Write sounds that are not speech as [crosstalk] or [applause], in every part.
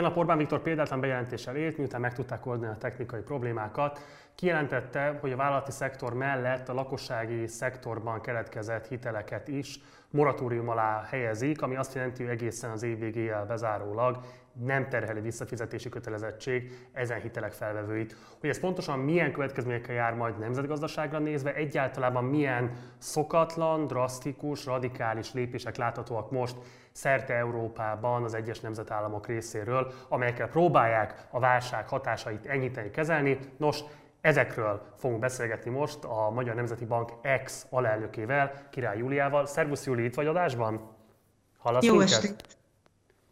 Tegnap Orbán Viktor példátlan bejelentéssel élt, miután meg tudták oldani a technikai problémákat. Kijelentette, hogy a vállalati szektor mellett a lakossági szektorban keletkezett hiteleket is moratórium alá helyezik, ami azt jelenti, hogy egészen az év végével bezárólag nem terheli visszafizetési kötelezettség ezen hitelek felvevőit. Hogy ez pontosan milyen következményekkel jár majd nemzetgazdaságra nézve, egyáltalában milyen szokatlan, drasztikus, radikális lépések láthatóak most szerte Európában az egyes nemzetállamok részéről, amelyekkel próbálják a válság hatásait enyhíteni, kezelni. Nos, Ezekről fogunk beszélgetni most a Magyar Nemzeti Bank ex alelnökével, Király Júliával. Szervusz Júli, itt vagy adásban? Hallasz Jó minket? estét!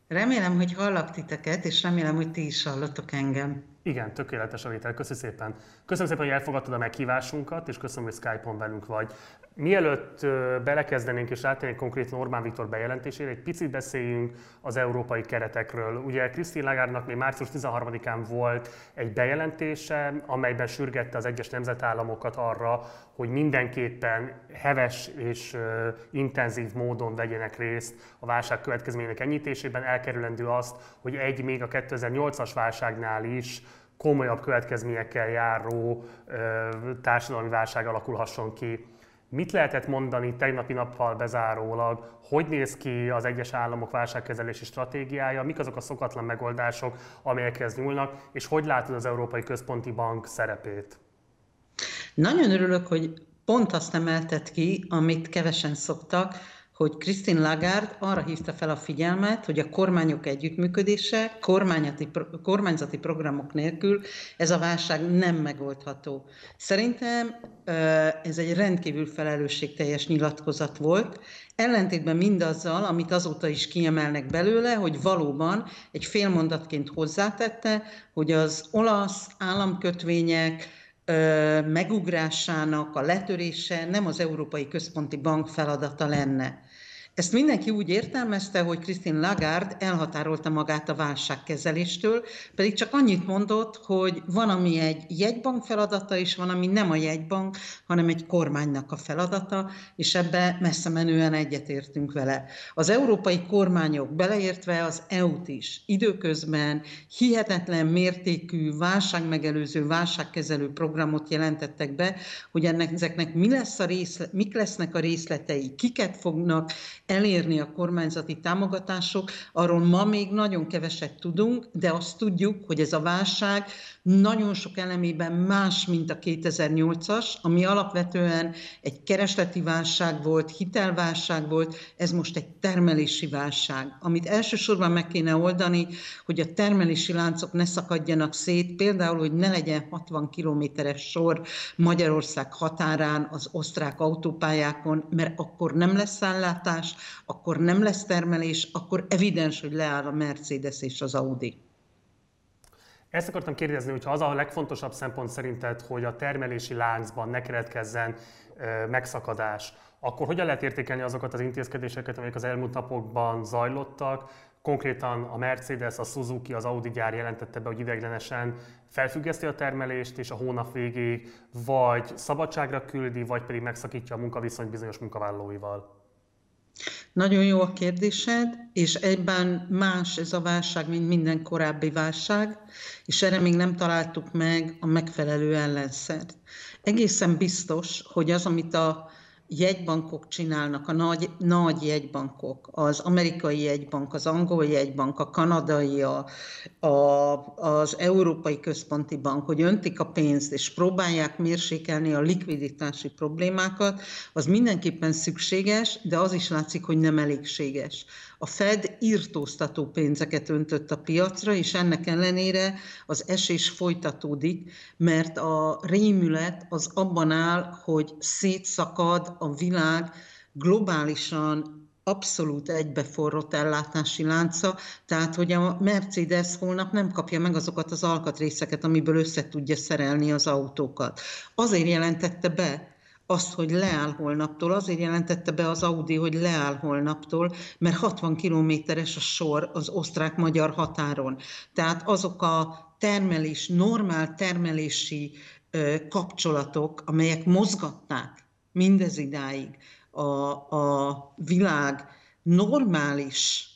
Remélem, hogy hallak titeket, és remélem, hogy ti is hallottok engem. Igen, tökéletes a vétel. Köszönöm szépen. Köszönöm szépen, hogy elfogadtad a meghívásunkat, és köszönöm, hogy Skype-on velünk vagy. Mielőtt belekezdenénk és rátérnénk konkrétan Orbán Viktor bejelentésére, egy picit beszéljünk az európai keretekről. Ugye Krisztin Lagarde-nak még március 13-án volt egy bejelentése, amelyben sürgette az egyes nemzetállamokat arra, hogy mindenképpen heves és intenzív módon vegyenek részt a válság következményének enyhítésében, elkerülendő azt, hogy egy még a 2008-as válságnál is komolyabb következményekkel járó társadalmi válság alakulhasson ki. Mit lehetett mondani tegnapi nappal bezárólag, hogy néz ki az egyes államok válságkezelési stratégiája, mik azok a szokatlan megoldások, amelyekhez nyúlnak, és hogy látod az Európai Központi Bank szerepét? Nagyon örülök, hogy pont azt emeltet ki, amit kevesen szoktak, hogy Christine Lagarde arra hívta fel a figyelmet, hogy a kormányok együttműködése, kormányzati, kormányzati programok nélkül ez a válság nem megoldható. Szerintem ez egy rendkívül felelősségteljes nyilatkozat volt, ellentétben mindazzal, amit azóta is kiemelnek belőle, hogy valóban egy félmondatként hozzátette, hogy az olasz államkötvények, megugrásának a letörése nem az Európai Központi Bank feladata lenne. Ezt mindenki úgy értelmezte, hogy Christine Lagarde elhatárolta magát a válságkezeléstől, pedig csak annyit mondott, hogy van, ami egy jegybank feladata, és van, ami nem a jegybank, hanem egy kormánynak a feladata, és ebbe messze menően egyetértünk vele. Az európai kormányok, beleértve az EU-t is, időközben hihetetlen mértékű válságmegelőző, válságkezelő programot jelentettek be, hogy ennek, ezeknek mi lesz a részle, mik lesznek a részletei, kiket fognak elérni a kormányzati támogatások, arról ma még nagyon keveset tudunk, de azt tudjuk, hogy ez a válság nagyon sok elemében más, mint a 2008-as, ami alapvetően egy keresleti válság volt, hitelválság volt, ez most egy termelési válság, amit elsősorban meg kéne oldani, hogy a termelési láncok ne szakadjanak szét, például, hogy ne legyen 60 kilométeres sor Magyarország határán az osztrák autópályákon, mert akkor nem lesz szállátás, akkor nem lesz termelés, akkor evidens, hogy leáll a Mercedes és az Audi. Ezt akartam kérdezni, hogyha az a legfontosabb szempont szerinted, hogy a termelési láncban ne keletkezzen megszakadás, akkor hogyan lehet értékelni azokat az intézkedéseket, amelyek az elmúlt napokban zajlottak? Konkrétan a Mercedes, a Suzuki, az Audi gyár jelentette be, hogy ideiglenesen felfüggeszti a termelést, és a hónap végéig vagy szabadságra küldi, vagy pedig megszakítja a munkaviszonyt bizonyos munkavállalóival. Nagyon jó a kérdésed, és egyben más ez a válság, mint minden korábbi válság, és erre még nem találtuk meg a megfelelő ellenszert. Egészen biztos, hogy az, amit a jegybankok csinálnak, a nagy, nagy jegybankok, az amerikai jegybank, az angol jegybank, a kanadai, a, a, az Európai Központi Bank, hogy öntik a pénzt és próbálják mérsékelni a likviditási problémákat, az mindenképpen szükséges, de az is látszik, hogy nem elégséges. A Fed írtóztató pénzeket öntött a piacra, és ennek ellenére az esés folytatódik, mert a rémület az abban áll, hogy szétszakad a világ globálisan abszolút egybeforrott ellátási lánca, tehát hogy a Mercedes holnap nem kapja meg azokat az alkatrészeket, amiből össze tudja szerelni az autókat. Azért jelentette be, azt, hogy leáll holnaptól, azért jelentette be az Audi, hogy leáll holnaptól, mert 60 kilométeres a sor az osztrák-magyar határon. Tehát azok a termelés, normál termelési kapcsolatok, amelyek mozgatták mindez idáig a, a világ normális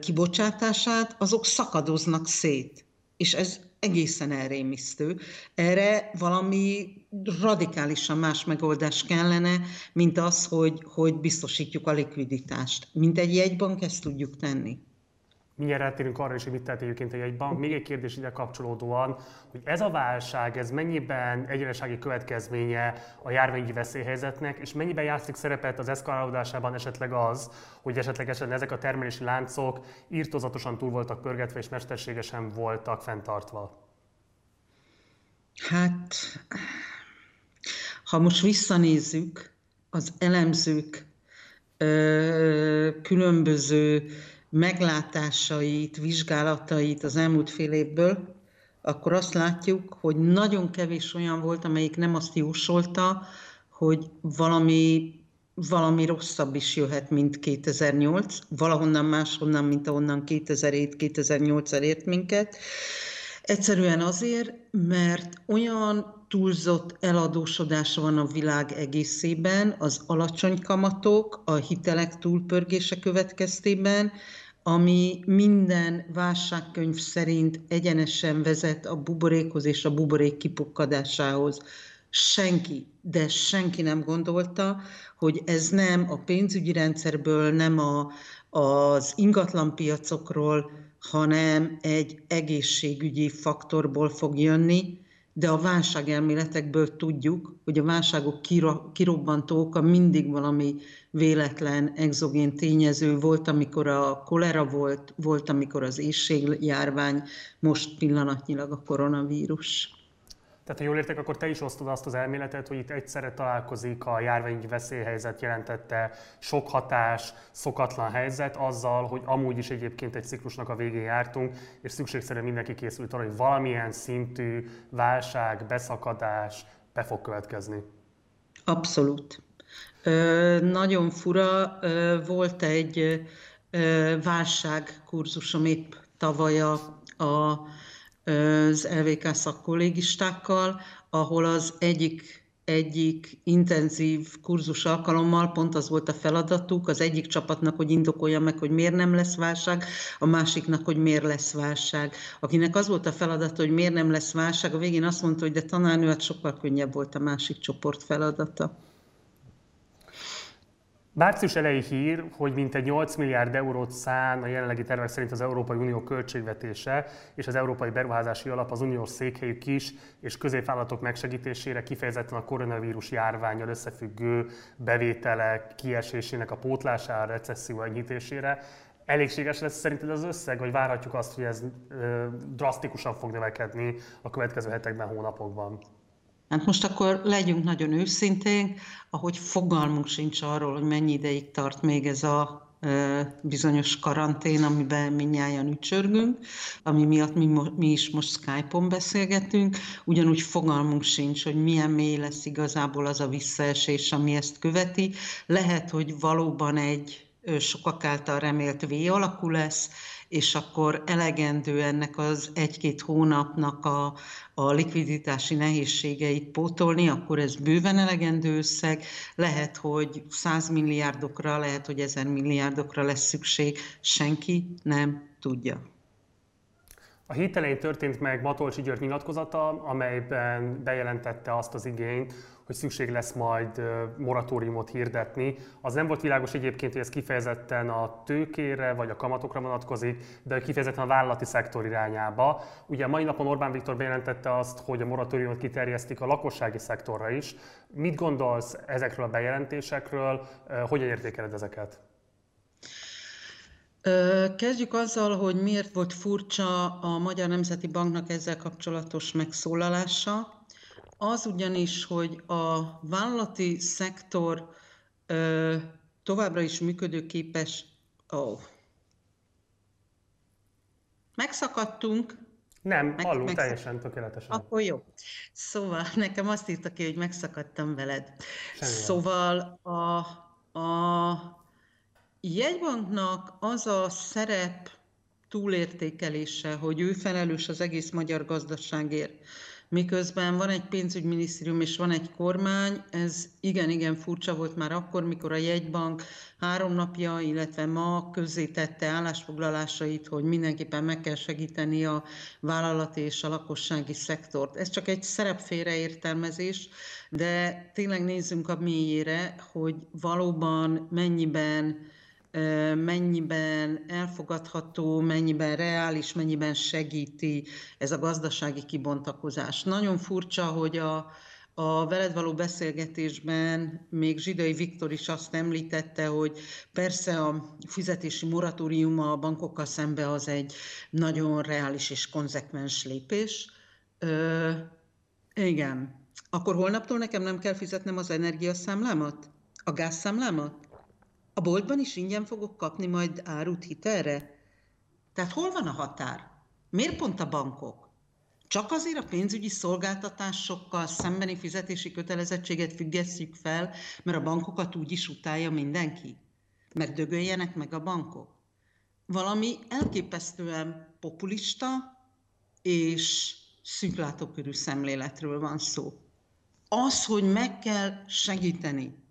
kibocsátását, azok szakadoznak szét. És ez egészen elrémisztő. Erre valami radikálisan más megoldás kellene, mint az, hogy, hogy biztosítjuk a likviditást. Mint egy jegybank ezt tudjuk tenni. Mindjárt rátérünk arra is, hogy mit tehet egyébként egy bank. Még egy kérdés ide kapcsolódóan, hogy ez a válság, ez mennyiben egyenesági következménye a járványi veszélyhelyzetnek, és mennyiben játszik szerepet az eszkalálódásában esetleg az, hogy esetlegesen ezek a termelési láncok írtozatosan túl voltak pörgetve és mesterségesen voltak fenntartva? Hát, ha most visszanézzük az elemzők ö, különböző meglátásait, vizsgálatait az elmúlt fél évből, akkor azt látjuk, hogy nagyon kevés olyan volt, amelyik nem azt jósolta, hogy valami, valami rosszabb is jöhet, mint 2008, valahonnan máshonnan, mint ahonnan 2007-2008 elért minket. Egyszerűen azért, mert olyan túlzott eladósodás van a világ egészében, az alacsony kamatok, a hitelek túlpörgése következtében, ami minden válságkönyv szerint egyenesen vezet a buborékhoz és a buborék kipukkadásához. Senki, de senki nem gondolta, hogy ez nem a pénzügyi rendszerből, nem a, az ingatlanpiacokról, hanem egy egészségügyi faktorból fog jönni, de a válságelméletekből tudjuk, hogy a válságok kirobbantó oka mindig valami véletlen exogén tényező volt, amikor a kolera volt, volt, amikor az éjségjárvány, most pillanatnyilag a koronavírus. Tehát, ha jól értek, akkor te is osztod azt az elméletet, hogy itt egyszerre találkozik a járványi veszélyhelyzet jelentette sok hatás, szokatlan helyzet azzal, hogy amúgy is egyébként egy ciklusnak a végén jártunk, és szükségszerűen mindenki készült arra, hogy valamilyen szintű válság, beszakadás be fog következni. Abszolút. Ö, nagyon fura, ö, volt egy ö, válságkurzusom épp tavaly a, a az LVK szakkollégistákkal, ahol az egyik egyik intenzív kurzus alkalommal pont az volt a feladatuk, az egyik csapatnak, hogy indokolja meg, hogy miért nem lesz válság, a másiknak, hogy miért lesz válság. Akinek az volt a feladat, hogy miért nem lesz válság, a végén azt mondta, hogy de tanárnő, hát sokkal könnyebb volt a másik csoport feladata. Március elejé hír, hogy mintegy 8 milliárd eurót szán a jelenlegi tervek szerint az Európai Unió költségvetése és az Európai Beruházási Alap az uniós székhelyű kis és középvállalatok megsegítésére, kifejezetten a koronavírus járványal összefüggő bevételek kiesésének a pótlására, recesszió enyhítésére. Elégséges lesz szerinted az összeg, vagy várhatjuk azt, hogy ez ö, drasztikusan fog növekedni a következő hetekben, hónapokban? Hát most akkor legyünk nagyon őszinték, ahogy fogalmunk sincs arról, hogy mennyi ideig tart még ez a bizonyos karantén, amiben minnyáján ücsörgünk, ami miatt mi, mi is most Skype-on beszélgetünk, ugyanúgy fogalmunk sincs, hogy milyen mély lesz igazából az a visszaesés, ami ezt követi. Lehet, hogy valóban egy sokak által remélt V alakú lesz, és akkor elegendő ennek az egy-két hónapnak a, a likviditási nehézségeit pótolni, akkor ez bőven elegendő összeg. Lehet, hogy 100 milliárdokra, lehet, hogy 1000 milliárdokra lesz szükség, senki nem tudja. A hét elején történt meg Matolcsi György nyilatkozata, amelyben bejelentette azt az igényt, hogy szükség lesz majd moratóriumot hirdetni. Az nem volt világos egyébként, hogy ez kifejezetten a tőkére vagy a kamatokra vonatkozik, de kifejezetten a vállalati szektor irányába. Ugye mai napon Orbán Viktor bejelentette azt, hogy a moratóriumot kiterjesztik a lakossági szektorra is. Mit gondolsz ezekről a bejelentésekről, hogyan értékeled ezeket? Kezdjük azzal, hogy miért volt furcsa a Magyar Nemzeti Banknak ezzel kapcsolatos megszólalása. Az ugyanis, hogy a vállalati szektor ö, továbbra is működőképes. Oh. Megszakadtunk. Nem, meg, hallunk megszak... teljesen tökéletesen. Akkor jó. Szóval [laughs] nekem azt írta ki, hogy megszakadtam veled. Semmi szóval a, a jegybanknak az a szerep túlértékelése, hogy ő felelős az egész magyar gazdaságért, miközben van egy pénzügyminisztérium és van egy kormány, ez igen-igen furcsa volt már akkor, mikor a jegybank három napja, illetve ma közzétette állásfoglalásait, hogy mindenképpen meg kell segíteni a vállalati és a lakossági szektort. Ez csak egy szerepfélreértelmezés, de tényleg nézzünk a mélyére, hogy valóban mennyiben mennyiben elfogadható, mennyiben reális, mennyiben segíti ez a gazdasági kibontakozás. Nagyon furcsa, hogy a, a veled való beszélgetésben még Zsidai Viktor is azt említette, hogy persze a fizetési moratórium a bankokkal szembe az egy nagyon reális és konzekvens lépés. Ö, igen. Akkor holnaptól nekem nem kell fizetnem az energiaszámlámat? A gázszámlámat? A boltban is ingyen fogok kapni majd árut hitelre? Tehát hol van a határ? Miért pont a bankok? Csak azért a pénzügyi szolgáltatásokkal szembeni fizetési kötelezettséget függesszük fel, mert a bankokat úgy is utálja mindenki? Mert dögöljenek meg a bankok? Valami elképesztően populista és szűklátókörű szemléletről van szó. Az, hogy meg kell segíteni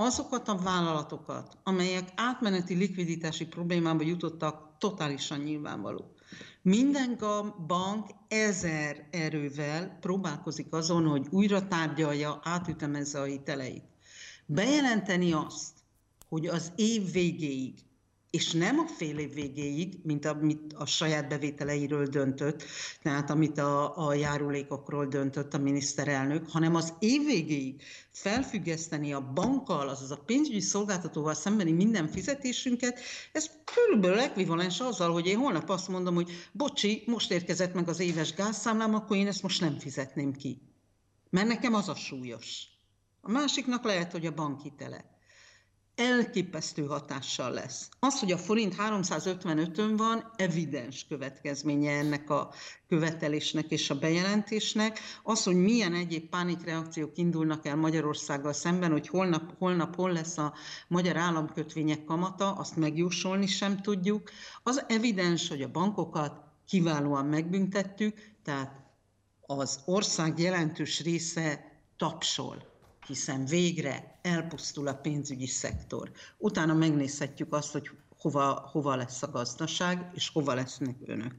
azokat a vállalatokat, amelyek átmeneti likviditási problémába jutottak, totálisan nyilvánvaló. Minden bank ezer erővel próbálkozik azon, hogy újra tárgyalja, átütemezze a hiteleit. Bejelenteni azt, hogy az év végéig és nem a fél év végéig, mint amit a saját bevételeiről döntött, tehát amit a, a járulékokról döntött a miniszterelnök, hanem az év végéig felfüggeszteni a bankkal, azaz a pénzügyi szolgáltatóval szembeni minden fizetésünket, ez körülbelül ekvivalens azzal, hogy én holnap azt mondom, hogy bocsi, most érkezett meg az éves gázszámlám, akkor én ezt most nem fizetném ki. Mert nekem az a súlyos. A másiknak lehet, hogy a bankhitele elképesztő hatással lesz. Az, hogy a forint 355-ön van, evidens következménye ennek a követelésnek és a bejelentésnek. Az, hogy milyen egyéb pánikreakciók indulnak el Magyarországgal szemben, hogy holnap, holnap hol lesz a magyar államkötvények kamata, azt megjósolni sem tudjuk. Az evidens, hogy a bankokat kiválóan megbüntettük, tehát az ország jelentős része tapsol hiszen végre elpusztul a pénzügyi szektor. Utána megnézhetjük azt, hogy hova, hova lesz a gazdaság, és hova lesznek önök.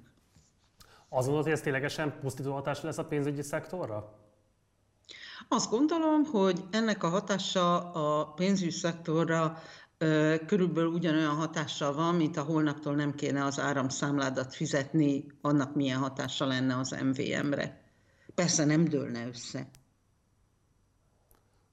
Azon, hogy ez ténylegesen pusztító hatás lesz a pénzügyi szektorra? Azt gondolom, hogy ennek a hatása a pénzügyi szektorra körülbelül ugyanolyan hatással van, mint a holnaptól nem kéne az áramszámládat fizetni, annak milyen hatása lenne az MVM-re. Persze nem dőlne össze.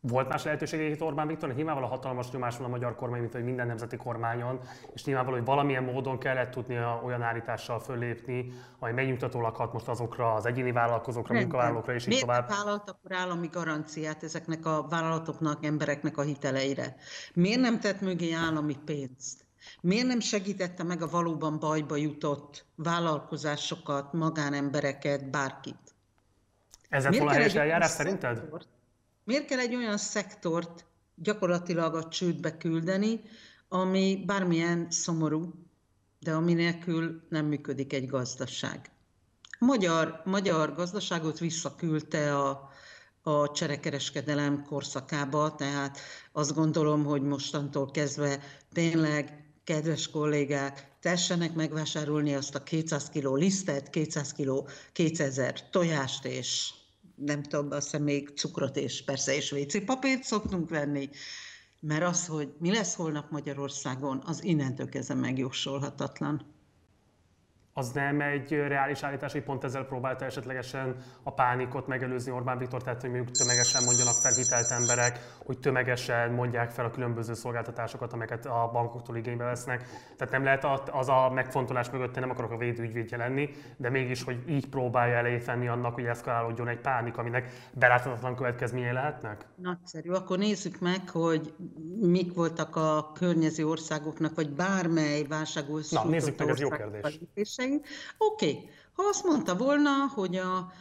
Volt más lehetőség itt Orbán Viktor, nyilvánvalóan hatalmas nyomás van a magyar kormány, mint hogy minden nemzeti kormányon, és nyilvánvaló, hogy valamilyen módon kellett tudnia olyan állítással fölépni, ami megnyugtatólag hat most azokra az egyéni vállalkozókra, Rendben. munkavállalókra és így Miért tovább. Miért vállalt akkor állami garanciát ezeknek a vállalatoknak, embereknek a hiteleire? Miért nem tett mögé állami pénzt? Miért nem segítette meg a valóban bajba jutott vállalkozásokat, magánembereket, bárkit? Ezzel a helyes eljárás szerinted? Szektort? Miért kell egy olyan szektort gyakorlatilag a csődbe küldeni, ami bármilyen szomorú, de ami nélkül nem működik egy gazdaság. Magyar, magyar gazdaságot visszaküldte a, a cserekereskedelem korszakába, tehát azt gondolom, hogy mostantól kezdve tényleg, kedves kollégák, tessenek megvásárolni azt a 200 kg lisztet, 200 kg, 2000 tojást és nem tudom, azt még cukrot és persze és WC papírt szoktunk venni, mert az, hogy mi lesz holnap Magyarországon, az innentől kezdve megjósolhatatlan az nem egy reális állítás, hogy pont ezzel próbálta esetlegesen a pánikot megelőzni Orbán Viktor, tehát hogy mondjuk tömegesen mondjanak fel hitelt emberek, hogy tömegesen mondják fel a különböző szolgáltatásokat, amelyeket a bankoktól igénybe vesznek. Tehát nem lehet az a megfontolás mögött, nem akarok a védőügyvédje lenni, de mégis, hogy így próbálja elejét venni annak, hogy eszkalálódjon egy pánik, aminek beláthatatlan következményei lehetnek? Nagyszerű. Akkor nézzük meg, hogy mik voltak a környező országoknak, vagy bármely válságos Na, nézzük meg, ez jó kérdés kérdéseink. Oké, okay. ha azt mondta volna, hogy a,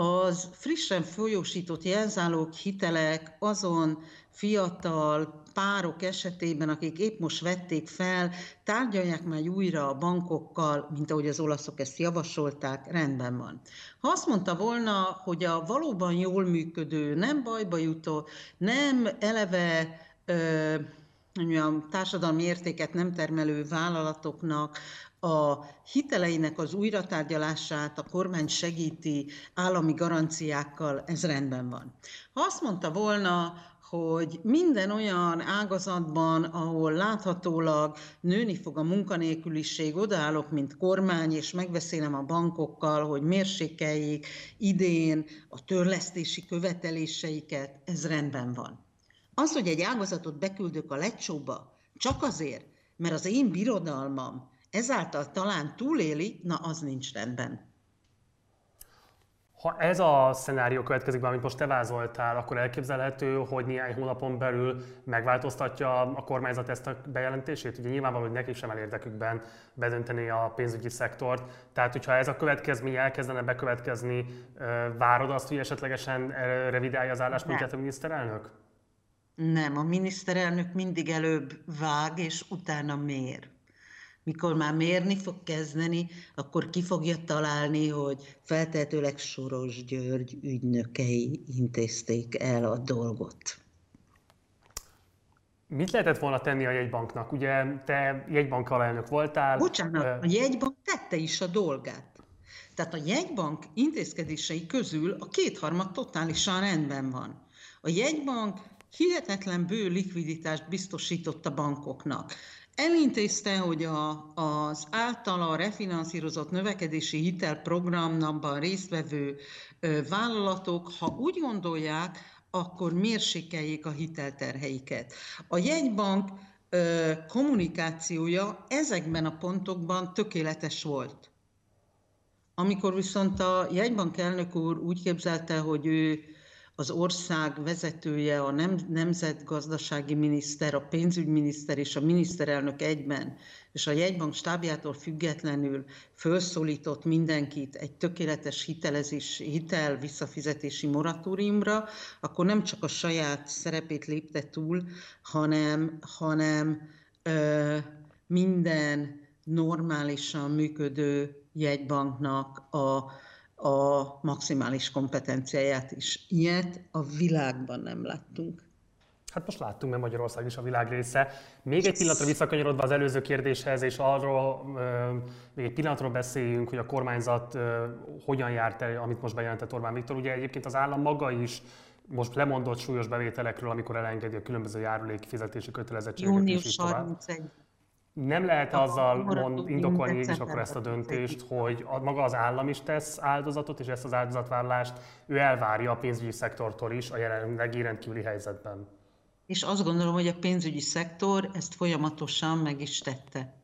az frissen folyósított jelzálók hitelek azon fiatal párok esetében, akik épp most vették fel, tárgyalják már újra a bankokkal, mint ahogy az olaszok ezt javasolták, rendben van. Ha azt mondta volna, hogy a valóban jól működő, nem bajba jutó, nem eleve ö, társadalmi értéket nem termelő vállalatoknak a hiteleinek az újratárgyalását a kormány segíti állami garanciákkal, ez rendben van. Ha azt mondta volna, hogy minden olyan ágazatban, ahol láthatólag nőni fog a munkanélküliség, odaállok, mint kormány, és megbeszélem a bankokkal, hogy mérsékeljék idén a törlesztési követeléseiket, ez rendben van. Az, hogy egy ágazatot beküldök a lecsóba, csak azért, mert az én birodalmam ezáltal talán túléli, na az nincs rendben. Ha ez a szenárió következik be, amit most te vázoltál, akkor elképzelhető, hogy néhány hónapon belül megváltoztatja a kormányzat ezt a bejelentését? Ugye nyilvánvaló, hogy nekik sem elérdekükben bedönteni a pénzügyi szektort. Tehát, hogyha ez a következmény elkezdene bekövetkezni, várod azt, hogy esetlegesen revidálja az álláspontját a miniszterelnök? Nem, a miniszterelnök mindig előbb vág, és utána mér mikor már mérni fog kezdeni, akkor ki fogja találni, hogy feltehetőleg Soros György ügynökei intézték el a dolgot. Mit lehetett volna tenni a jegybanknak? Ugye te jegybank alelnök voltál. Bocsánat, a jegybank tette is a dolgát. Tehát a jegybank intézkedései közül a kétharmad totálisan rendben van. A jegybank hihetetlen bő likviditást biztosított a bankoknak. Elintézte, hogy a, az általa refinanszírozott növekedési hitelprogramban résztvevő vállalatok, ha úgy gondolják, akkor mérsékeljék a hitelterheiket. A jegybank kommunikációja ezekben a pontokban tökéletes volt. Amikor viszont a jegybank elnök úr úgy képzelte, hogy ő az ország vezetője, a nem, nemzetgazdasági miniszter, a pénzügyminiszter és a miniszterelnök egyben, és a jegybank stábjától függetlenül felszólított mindenkit egy tökéletes hitelezés, hitel visszafizetési moratóriumra, akkor nem csak a saját szerepét lépte túl, hanem, hanem ö, minden normálisan működő jegybanknak a maximális kompetenciáját is. Ilyet a világban nem láttunk. Hát most láttunk, mert Magyarország is a világ része. Még egy pillanatra visszakanyarodva az előző kérdéshez, és arról még egy pillanatról beszéljünk, hogy a kormányzat hogyan járt el, amit most bejelentett Orbán Viktor. Ugye egyébként az állam maga is most lemondott súlyos bevételekről, amikor elengedi a különböző járulék fizetési kötelezettségeket. Június 31. Nem lehet azzal mond, indokolni is akkor ezt a döntést, hogy a, maga az állam is tesz áldozatot, és ezt az áldozatvállalást ő elvárja a pénzügyi szektortól is a jelenlegi rendkívüli helyzetben. És azt gondolom, hogy a pénzügyi szektor ezt folyamatosan meg is tette.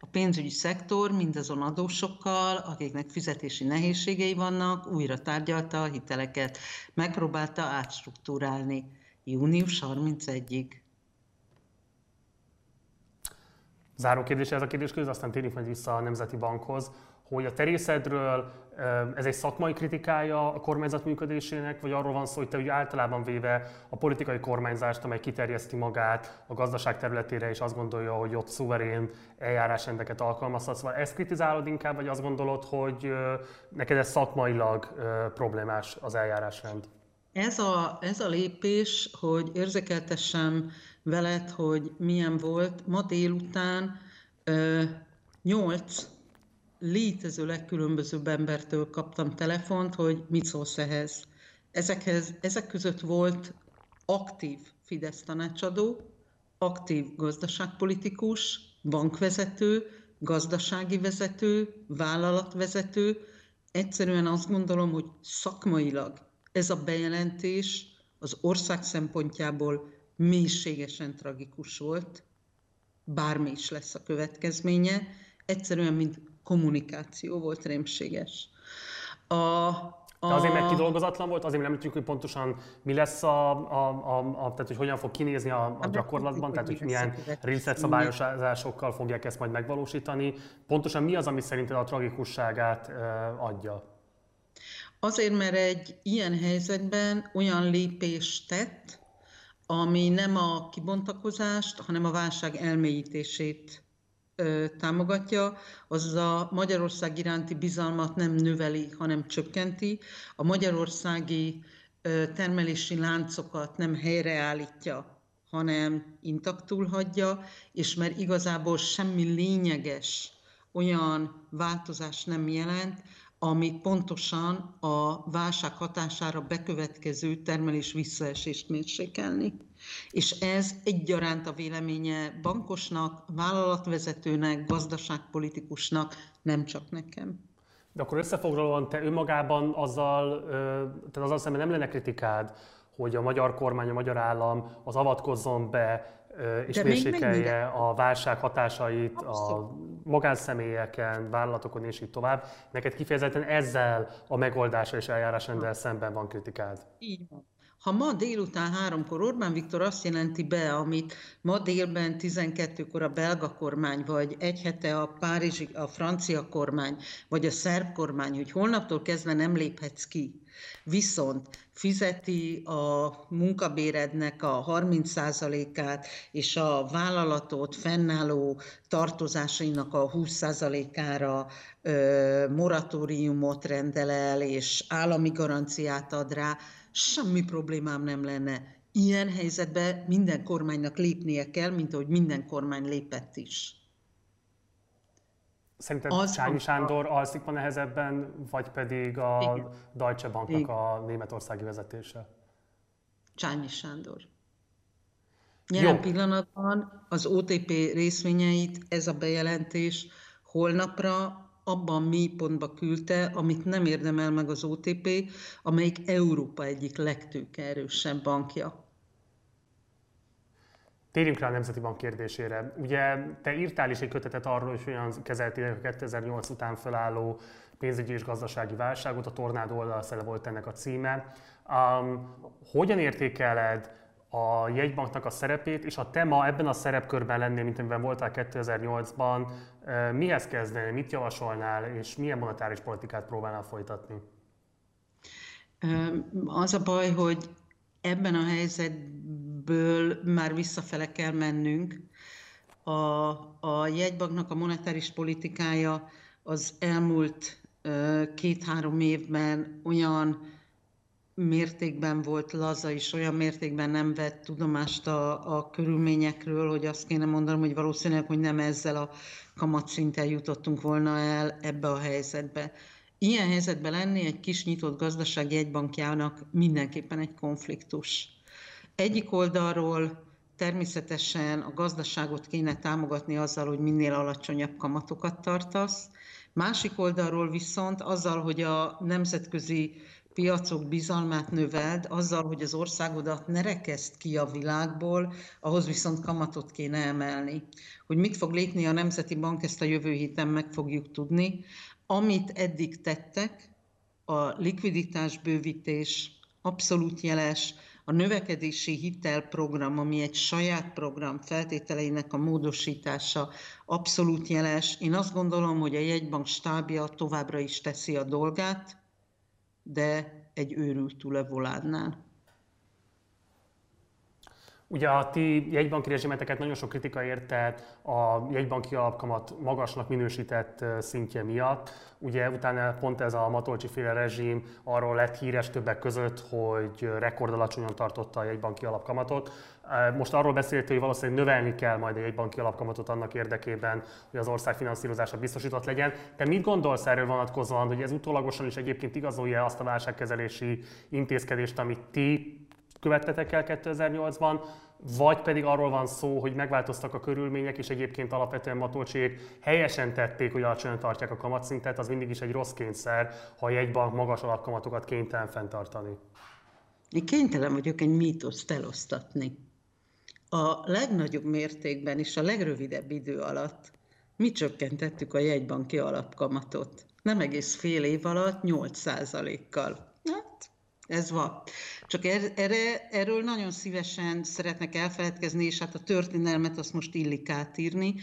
A pénzügyi szektor mindazon adósokkal, akiknek fizetési nehézségei vannak, újra tárgyalta a hiteleket, megpróbálta átstruktúrálni június 31-ig. Záró kérdés ez a kérdés közül, aztán térjünk majd vissza a Nemzeti Bankhoz, hogy a terészedről ez egy szakmai kritikája a kormányzat működésének, vagy arról van szó, hogy te úgy általában véve a politikai kormányzást, amely kiterjeszti magát a gazdaság területére, és azt gondolja, hogy ott szuverén eljárásrendeket alkalmazhatsz. Vagy ezt kritizálod inkább, vagy azt gondolod, hogy neked ez szakmailag problémás az eljárásrend? Ez a, ez a lépés, hogy érzékeltessem veled, hogy milyen volt. Ma délután nyolc létező legkülönbözőbb embertől kaptam telefont, hogy mit szólsz ehhez. Ezekhez, ezek között volt aktív Fidesz tanácsadó, aktív gazdaságpolitikus, bankvezető, gazdasági vezető, vállalatvezető. Egyszerűen azt gondolom, hogy szakmailag ez a bejelentés az ország szempontjából mélységesen tragikus volt, bármi is lesz a következménye, egyszerűen, mint kommunikáció volt rémséges. A, a... De azért meg kidolgozatlan volt, azért nem tudjuk, hogy pontosan mi lesz a, a, a, a tehát hogy hogyan fog kinézni a, a hát gyakorlatban, tehát hogy milyen szabályozásokkal fogják ezt majd megvalósítani. Pontosan mi az, ami szerinted a tragikusságát adja? Azért, mert egy ilyen helyzetben olyan lépést tett, ami nem a kibontakozást, hanem a válság elmélyítését támogatja, az a Magyarország iránti bizalmat nem növeli, hanem csökkenti. A magyarországi termelési láncokat nem helyreállítja, hanem intaktul hagyja, és mert igazából semmi lényeges olyan változás nem jelent, ami pontosan a válság hatására bekövetkező termelés visszaesést mérsékelni. És ez egyaránt a véleménye bankosnak, vállalatvezetőnek, gazdaságpolitikusnak, nem csak nekem. De akkor összefoglalóan te önmagában azzal, tehát azzal szemben nem lenne kritikád, hogy a magyar kormány, a magyar állam az avatkozzon be és De mérsékelje a válság hatásait Abszolút. a magánszemélyeken, vállalatokon és így tovább. Neked kifejezetten ezzel a megoldással és eljárásrenddel szemben van kritikád. Így van. Ha ma délután háromkor Orbán Viktor azt jelenti be, amit ma délben 12-kor a belga kormány, vagy egy hete a párizsi, a francia kormány, vagy a szerb kormány, hogy holnaptól kezdve nem léphetsz ki, viszont fizeti a munkabérednek a 30%-át, és a vállalatot fennálló tartozásainak a 20%-ára moratóriumot rendel el, és állami garanciát ad rá, semmi problémám nem lenne. Ilyen helyzetben minden kormánynak lépnie kell, mint ahogy minden kormány lépett is. Szerinted az Csányi Sándor a... alszik van nehezebben, vagy pedig a Igen. Deutsche Banknak Igen. a németországi vezetése? Csányi Sándor. Jelen Jó. pillanatban az OTP részvényeit ez a bejelentés holnapra abban mély pontba küldte, amit nem érdemel meg az OTP, amelyik Európa egyik legtőkeerősebb bankja. Térjünk rá a Nemzeti Bank kérdésére. Ugye te írtál is egy kötetet arról, hogy olyan kezeltél a 2008 után felálló pénzügyi és gazdasági válságot, a tornádó oldalszele volt ennek a címe. Um, hogyan értékeled a jegybanknak a szerepét, és ha te ma ebben a szerepkörben lennél, mint amiben voltál 2008-ban, mihez kezdenél, mit javasolnál, és milyen monetáris politikát próbálnál folytatni? Az a baj, hogy ebben a helyzetből már visszafele kell mennünk. A, a jegybanknak a monetáris politikája az elmúlt két-három évben olyan mértékben volt laza, és olyan mértékben nem vett tudomást a, a körülményekről, hogy azt kéne mondanom, hogy valószínűleg, hogy nem ezzel a kamatszinten jutottunk volna el ebbe a helyzetbe. Ilyen helyzetben lenni egy kis nyitott gazdaság jegybankjának mindenképpen egy konfliktus. Egyik oldalról természetesen a gazdaságot kéne támogatni azzal, hogy minél alacsonyabb kamatokat tartasz, másik oldalról viszont azzal, hogy a nemzetközi piacok bizalmát növeld, azzal, hogy az országodat ne rekeszt ki a világból, ahhoz viszont kamatot kéne emelni. Hogy mit fog lépni a Nemzeti Bank, ezt a jövő héten meg fogjuk tudni. Amit eddig tettek, a likviditás bővítés abszolút jeles, a növekedési hitelprogram, ami egy saját program feltételeinek a módosítása abszolút jeles. Én azt gondolom, hogy a jegybank stábja továbbra is teszi a dolgát, de egy őrült túlevoládnál. Ugye a ti jegybanki rezsimeteket nagyon sok kritika érte a jegybanki alapkamat magasnak minősített szintje miatt. Ugye utána pont ez a Matolcsi féle rezsim arról lett híres többek között, hogy rekordalacsonyan tartotta a jegybanki alapkamatot. Most arról beszélt, hogy valószínűleg növelni kell majd a jegybanki alapkamatot annak érdekében, hogy az ország finanszírozása biztosított legyen. Te mit gondolsz erről vonatkozóan, hogy ez utólagosan is egyébként igazolja azt a válságkezelési intézkedést, amit ti követtetek el 2008-ban, vagy pedig arról van szó, hogy megváltoztak a körülmények, és egyébként alapvetően Matolcsék helyesen tették, hogy alacsonyan tartják a kamatszintet, az mindig is egy rossz kényszer, ha a jegybank magas alapkamatokat kénytelen fenntartani. Én kénytelen vagyok egy mítoszt elosztatni. A legnagyobb mértékben és a legrövidebb idő alatt mi csökkentettük a jegybanki alapkamatot. Nem egész fél év alatt 8 kal ez van. Csak er, erre, erről nagyon szívesen szeretnek elfeledkezni, és hát a történelmet azt most illik átírni.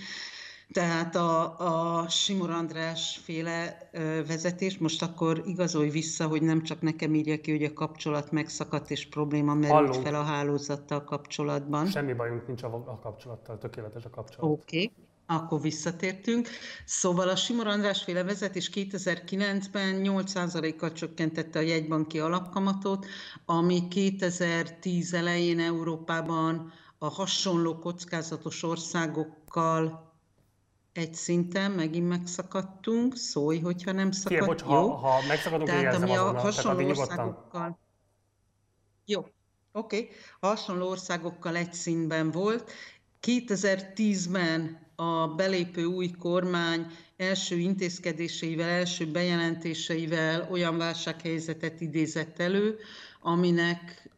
Tehát a, a Simor András féle vezetés, most akkor igazolj vissza, hogy nem csak nekem írja ki, hogy a kapcsolat megszakadt és probléma merült Hallunk. fel a hálózattal kapcsolatban. Semmi bajunk nincs a, a kapcsolattal, tökéletes a kapcsolat. Oké. Okay. Akkor visszatértünk. Szóval a Simor András féle vezetés 2009-ben 8%-kal csökkentette a jegybanki alapkamatot, ami 2010 elején Európában a hasonló kockázatos országokkal egy szinten megint megszakadtunk, szólj, hogyha nem szakad, Fie, bocs, jó? Ha, ha megszakadunk, Tehát ami a hasonló országokkal... Jó, oké. Okay. A hasonló országokkal egy színben volt. 2010-ben a belépő új kormány első intézkedéseivel, első bejelentéseivel olyan válsághelyzetet idézett elő, aminek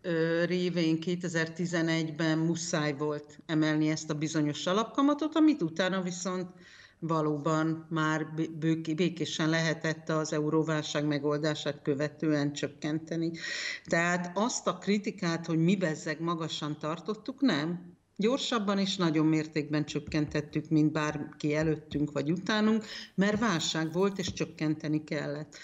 révén 2011-ben muszáj volt emelni ezt a bizonyos alapkamatot, amit utána viszont valóban már békésen lehetett az euróválság megoldását követően csökkenteni. Tehát azt a kritikát, hogy mi bezzeg magasan tartottuk, nem. Gyorsabban és nagyon mértékben csökkentettük, mint bárki előttünk vagy utánunk, mert válság volt és csökkenteni kellett.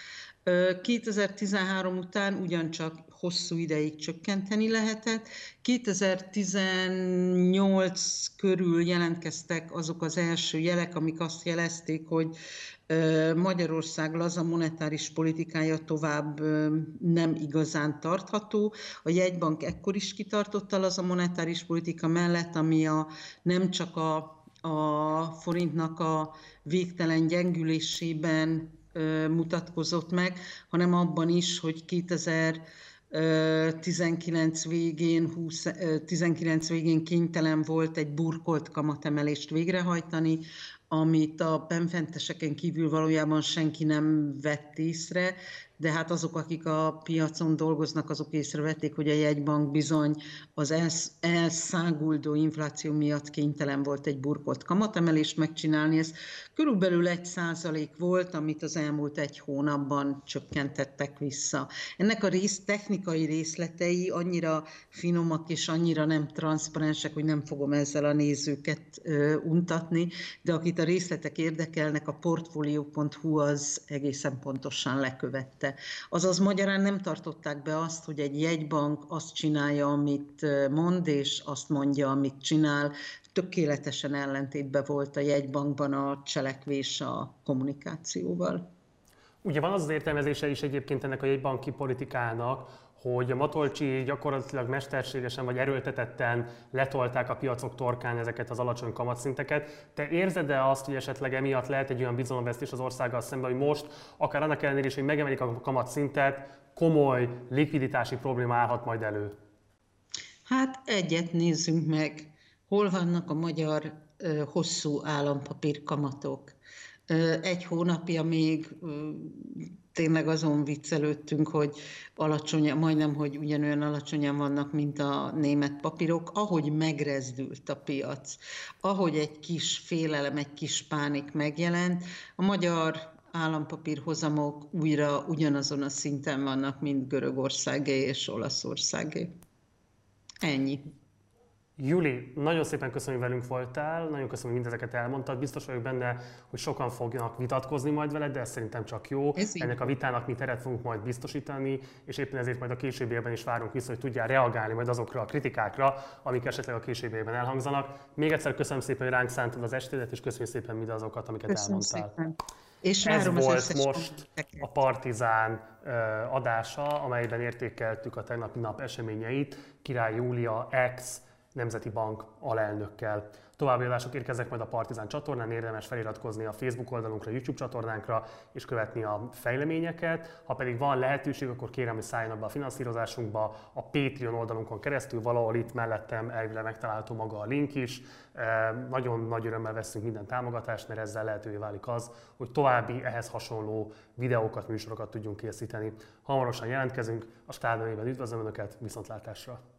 2013 után ugyancsak hosszú ideig csökkenteni lehetett. 2018 körül jelentkeztek azok az első jelek, amik azt jelezték, hogy Magyarország laza monetáris politikája tovább nem igazán tartható. A jegybank ekkor is kitartotta laza monetáris politika mellett, ami a, nem csak a, a forintnak a végtelen gyengülésében mutatkozott meg, hanem abban is, hogy 2000 19 végén, 20, 19 végén kénytelen volt egy burkolt kamatemelést végrehajtani, amit a benfenteseken kívül valójában senki nem vett észre, de hát azok, akik a piacon dolgoznak, azok észrevették, hogy a jegybank bizony az elszáguldó infláció miatt kénytelen volt egy burkolt kamatemelést megcsinálni. Ez körülbelül egy százalék volt, amit az elmúlt egy hónapban csökkentettek vissza. Ennek a rész, technikai részletei annyira finomak és annyira nem transzparensek, hogy nem fogom ezzel a nézőket ö, untatni, de akit a részletek érdekelnek, a portfolio.hu az egészen pontosan lekövette. Azaz magyarán nem tartották be azt, hogy egy jegybank azt csinálja, amit mond, és azt mondja, amit csinál. Tökéletesen ellentétben volt a jegybankban a cselekvés a kommunikációval. Ugye van az az értelmezése is egyébként ennek a jegybanki politikának, hogy a Matolcsi gyakorlatilag mesterségesen vagy erőltetetten letolták a piacok torkán ezeket az alacsony kamatszinteket. Te érzed-e azt, hogy esetleg emiatt lehet egy olyan bizalomvesztés az országgal szemben, hogy most, akár annak ellenére is, hogy megemelik a kamatszintet, komoly likviditási probléma állhat majd elő? Hát egyet nézzünk meg. Hol vannak a magyar hosszú állampapír kamatok? Egy hónapja még tényleg azon viccelődtünk, hogy alacsony, majdnem, hogy ugyanolyan alacsonyan vannak, mint a német papírok, ahogy megrezdült a piac, ahogy egy kis félelem, egy kis pánik megjelent, a magyar állampapír hozamok újra ugyanazon a szinten vannak, mint Görögországé és Olaszországé. Ennyi. Juli, nagyon szépen köszönöm, hogy velünk voltál, nagyon köszönöm, hogy mindezeket elmondtad. Biztos vagyok benne, hogy sokan fognak vitatkozni majd veled, de ez szerintem csak jó. Ez Ennek a vitának mi teret fogunk majd biztosítani, és éppen ezért majd a későbbiekben is várunk vissza, hogy tudjál reagálni majd azokra a kritikákra, amik esetleg a későbbiekben elhangzanak. Még egyszer köszönöm szépen, hogy ránk szántad az estédet, és köszönjük szépen mindazokat, amiket köszönöm elmondtál. Szépen. És Ez volt most a Partizán adása, amelyben értékeltük a tegnapi nap eseményeit. Király Júlia ex Nemzeti Bank alelnökkel. További adások érkeznek majd a Partizán csatornán, érdemes feliratkozni a Facebook oldalunkra, a YouTube csatornánkra és követni a fejleményeket. Ha pedig van lehetőség, akkor kérem, hogy szálljanak be a finanszírozásunkba a Patreon oldalunkon keresztül, valahol itt mellettem elvileg megtalálható maga a link is. E, nagyon nagy örömmel veszünk minden támogatást, mert ezzel lehetővé válik az, hogy további ehhez hasonló videókat, műsorokat tudjunk készíteni. Hamarosan jelentkezünk, a stádionében üdvözlöm Önöket, viszontlátásra!